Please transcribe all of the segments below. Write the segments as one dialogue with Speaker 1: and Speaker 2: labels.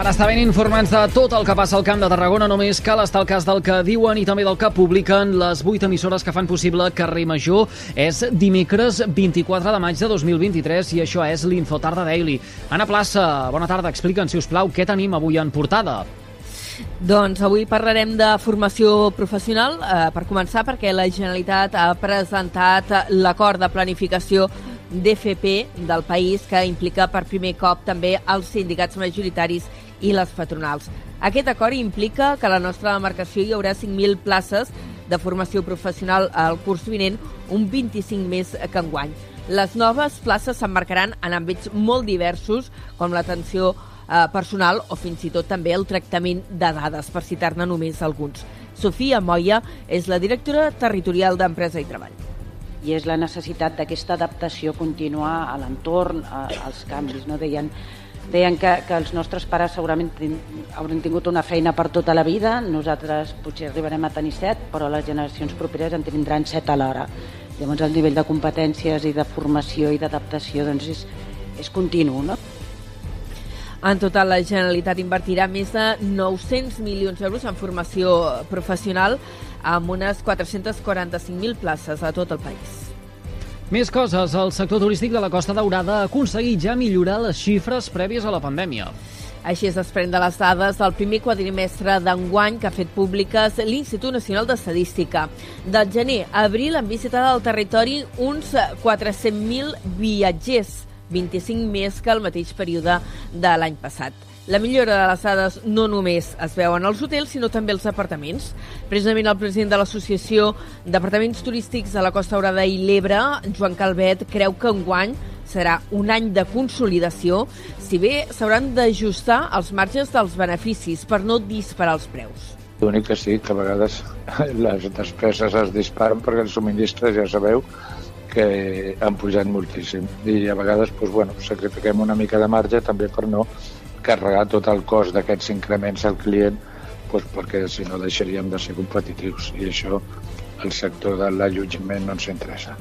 Speaker 1: Per estar ben informats de tot el que passa al Camp de Tarragona només cal estar al cas del que diuen i també del que publiquen les vuit emissores que fan possible Carrer Major. És dimecres 24 de maig de 2023 i això és l'Infotarda Daily. Anna Plaça, bona tarda. Explica'ns, si us plau, què tenim avui en portada.
Speaker 2: Doncs avui parlarem de formació professional, eh, per començar perquè la Generalitat ha presentat l'acord de planificació d'FP del país que implica per primer cop també els sindicats majoritaris i les patronals. Aquest acord implica que a la nostra demarcació hi haurà 5.000 places de formació professional al curs vinent, un 25 més que enguany. Les noves places s'emmarcaran en àmbits molt diversos, com l'atenció eh, personal o fins i tot també el tractament de dades, per citar-ne només alguns. Sofia Moya és la directora territorial d'Empresa i Treball
Speaker 3: i és la necessitat d'aquesta adaptació contínua a l'entorn, als canvis. No? Deien, deien que, que els nostres pares segurament ten, hauran tingut una feina per tota la vida, nosaltres potser arribarem a tenir set, però les generacions properes en tindran set alhora. Llavors el nivell de competències i de formació i d'adaptació doncs és, és continu. No?
Speaker 2: En total, la Generalitat invertirà més de 900 milions d'euros en formació professional amb unes 445.000 places a tot el país.
Speaker 1: Més coses. El sector turístic de la Costa Daurada ha aconseguit ja millorar les xifres prèvies a la pandèmia.
Speaker 2: Així es desprèn de les dades del primer quadrimestre d'enguany que ha fet públiques l'Institut Nacional d'Estadística. Del gener a abril han visitat el territori uns 400.000 viatgers, 25 més que el mateix període de l'any passat. La millora de les dades no només es veuen als hotels, sinó també als apartaments. Precisament el president de l'Associació d'Apartaments Turístics de la Costa Daurada i l'Ebre, Joan Calvet, creu que enguany serà un any de consolidació, si bé s'hauran d'ajustar els marges dels beneficis per no disparar els preus.
Speaker 4: L'únic que sí, que a vegades les despeses es disparen perquè els subministres, ja sabeu, que han pujat moltíssim. I a vegades, doncs, bueno, sacrifiquem una mica de marge també per no carregar tot el cost d'aquests increments al client doncs perquè si no deixaríem de ser competitius i això el sector de l'allotjament no ens interessa.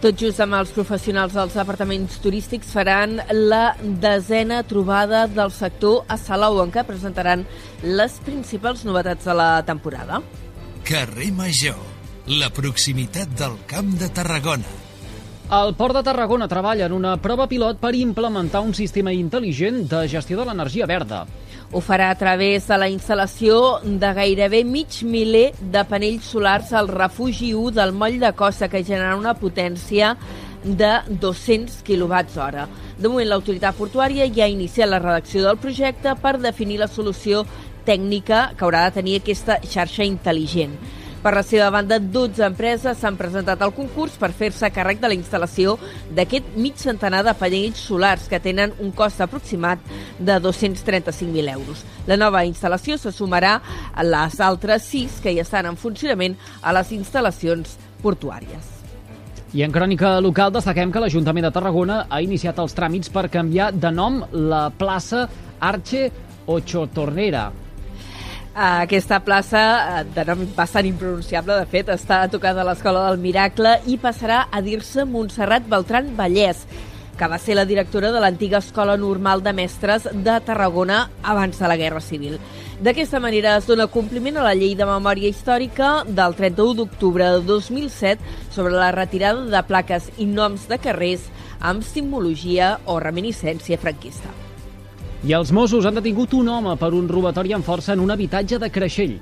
Speaker 2: Tot just amb els professionals dels apartaments turístics faran la desena trobada del sector a Salou, en què presentaran les principals novetats de la temporada.
Speaker 5: Carrer Major, la proximitat del Camp de Tarragona.
Speaker 1: El Port de Tarragona treballa en una prova pilot per implementar un sistema intel·ligent de gestió de l'energia verda.
Speaker 2: Ho farà a través de la instal·lació de gairebé mig miler de panells solars al refugi 1 del moll de Costa, que generarà una potència de 200 kWh. De moment, l'autoritat portuària ja ha iniciat la redacció del projecte per definir la solució tècnica que haurà de tenir aquesta xarxa intel·ligent. Per la seva banda, 12 empreses s'han presentat al concurs per fer-se càrrec de la instal·lació d'aquest mig centenar de panells solars que tenen un cost aproximat de 235.000 euros. La nova instal·lació se sumarà a les altres sis que ja estan en funcionament a les instal·lacions portuàries.
Speaker 1: I en crònica local destaquem que l'Ajuntament de Tarragona ha iniciat els tràmits per canviar de nom la plaça Arche Ochotornera
Speaker 2: aquesta plaça, eh, de nom bastant impronunciable, de fet, està tocada a l'Escola del Miracle i passarà a dir-se Montserrat Beltran Vallès, que va ser la directora de l'antiga Escola Normal de Mestres de Tarragona abans de la Guerra Civil. D'aquesta manera es dona compliment a la llei de memòria històrica del 31 d'octubre de 2007 sobre la retirada de plaques i noms de carrers amb simbologia o reminiscència franquista.
Speaker 1: I els Mossos han detingut un home per un robatori amb força en un habitatge de Creixell.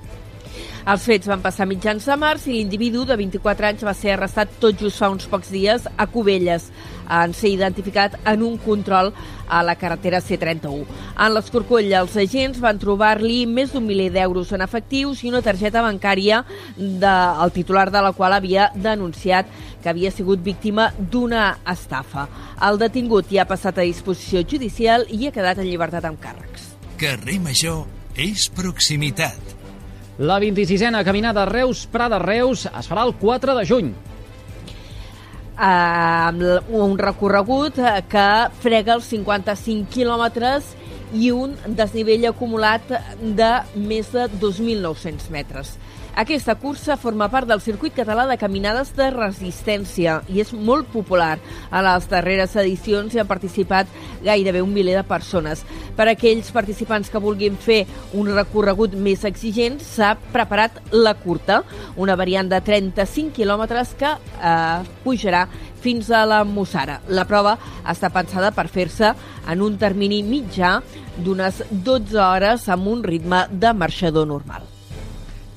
Speaker 2: Els fets van passar mitjans de març i l'individu de 24 anys va ser arrestat tot just fa uns pocs dies a Cubelles, en ser identificat en un control a la carretera C31. En l'escorcoll, els agents van trobar-li més d'un miler d'euros en efectius i una targeta bancària del titular de la qual havia denunciat que havia sigut víctima d'una estafa. El detingut ja ha passat a disposició judicial i ha quedat en llibertat amb càrrecs.
Speaker 5: Carrer Major és proximitat.
Speaker 1: La 26a caminada Reus-Prada-Reus es farà el 4 de juny.
Speaker 2: Uh, un recorregut que frega els 55 quilòmetres i un desnivell acumulat de més de 2.900 metres. Aquesta cursa forma part del circuit català de caminades de resistència i és molt popular. A les darreres edicions hi han participat gairebé un miler de persones. Per a aquells participants que vulguin fer un recorregut més exigent, s'ha preparat la curta, una variant de 35 quilòmetres que eh, pujarà fins a la Mussara. La prova està pensada per fer-se en un termini mitjà d'unes 12 hores amb un ritme de marxador normal.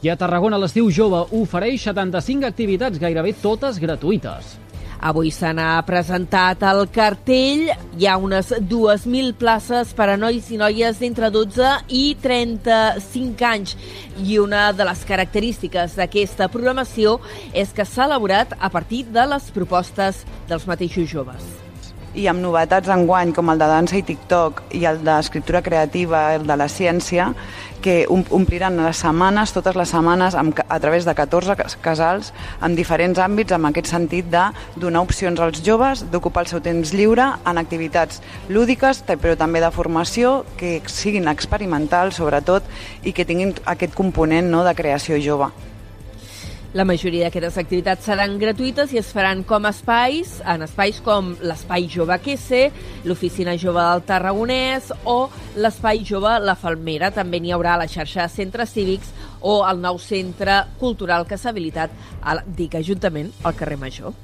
Speaker 1: I a Tarragona l'estiu jove ofereix 75 activitats, gairebé totes gratuïtes.
Speaker 2: Avui se n'ha presentat el cartell. Hi ha unes 2.000 places per a nois i noies d'entre 12 i 35 anys. I una de les característiques d'aquesta programació és que s'ha elaborat a partir de les propostes dels mateixos joves
Speaker 6: i amb novetats enguany com el de dansa i TikTok i el d'escriptura creativa, el de la ciència, que ompliran les setmanes, totes les setmanes, amb, a través de 14 casals en diferents àmbits, amb aquest sentit de donar opcions als joves, d'ocupar el seu temps lliure en activitats lúdiques, però també de formació, que siguin experimentals, sobretot, i que tinguin aquest component no, de creació jove.
Speaker 2: La majoria d'aquestes activitats seran gratuïtes i es faran com espais, en espais com l'Espai Jove Quese, l'Oficina Jove del Tarragonès o l'Espai Jove La Falmera. També n'hi haurà a la xarxa de centres cívics o el nou centre cultural que s'ha habilitat al DIC Ajuntament al carrer Major.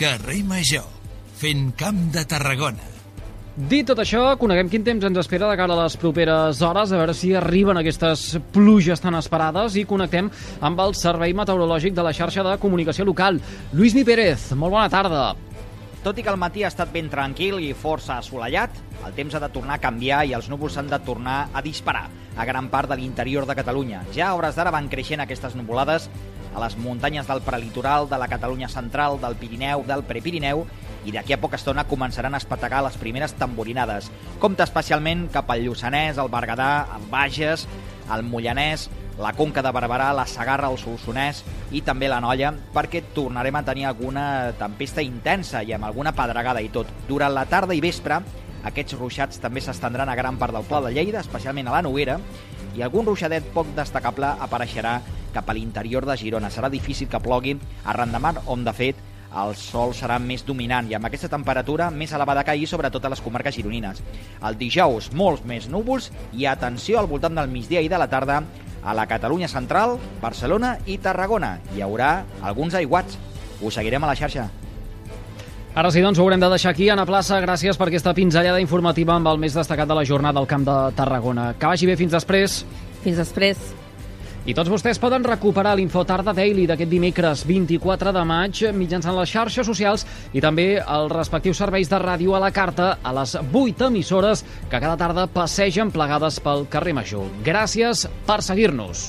Speaker 5: Carrer Major, fent camp de Tarragona.
Speaker 1: Dit tot això, coneguem quin temps ens espera de cara a les properes hores, a veure si arriben aquestes pluges tan esperades i connectem amb el Servei Meteorològic de la xarxa de comunicació local. Lluís Mi Pérez, molt bona tarda.
Speaker 7: Tot i que el matí ha estat ben tranquil i força assolellat, el temps ha de tornar a canviar i els núvols s'han de tornar a disparar a gran part de l'interior de Catalunya. Ja a hores d'ara van creixent aquestes nuvolades a les muntanyes del prelitoral, de la Catalunya central, del Pirineu, del Prepirineu, i d'aquí a poca estona començaran a espetegar les primeres tamborinades. Compte especialment cap al Lluçanès, el Berguedà, el Bages, el Mollanès, la Conca de Barberà, la Sagarra, el Solsonès i també la Nolla, perquè tornarem a tenir alguna tempesta intensa i amb alguna pedregada i tot. Durant la tarda i vespre, aquests ruixats també s'estendran a gran part del Pla de Lleida, especialment a la Noguera, i algun ruixadet poc destacable apareixerà cap a l'interior de Girona. Serà difícil que plogui arran de mar, on de fet el sol serà més dominant i amb aquesta temperatura més elevada que ahir, sobretot a les comarques gironines. El dijous, molts més núvols i atenció al voltant del migdia i de la tarda a la Catalunya central, Barcelona i Tarragona. Hi haurà alguns aiguats. Us seguirem a la xarxa.
Speaker 1: Ara sí, doncs ho haurem de deixar aquí. Anna Plaça, gràcies per aquesta pinzellada informativa amb el més destacat de la jornada al Camp de Tarragona. Que vagi bé fins després.
Speaker 2: Fins després.
Speaker 1: I tots vostès poden recuperar l'Infotarda Daily d'aquest dimecres 24 de maig mitjançant les xarxes socials i també els respectius serveis de ràdio a la carta a les 8 emissores que cada tarda passegen plegades pel carrer Major. Gràcies per seguir-nos.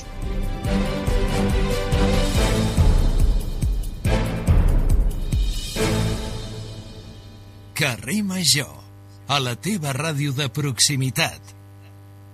Speaker 5: Carrer Major, a la teva ràdio de proximitat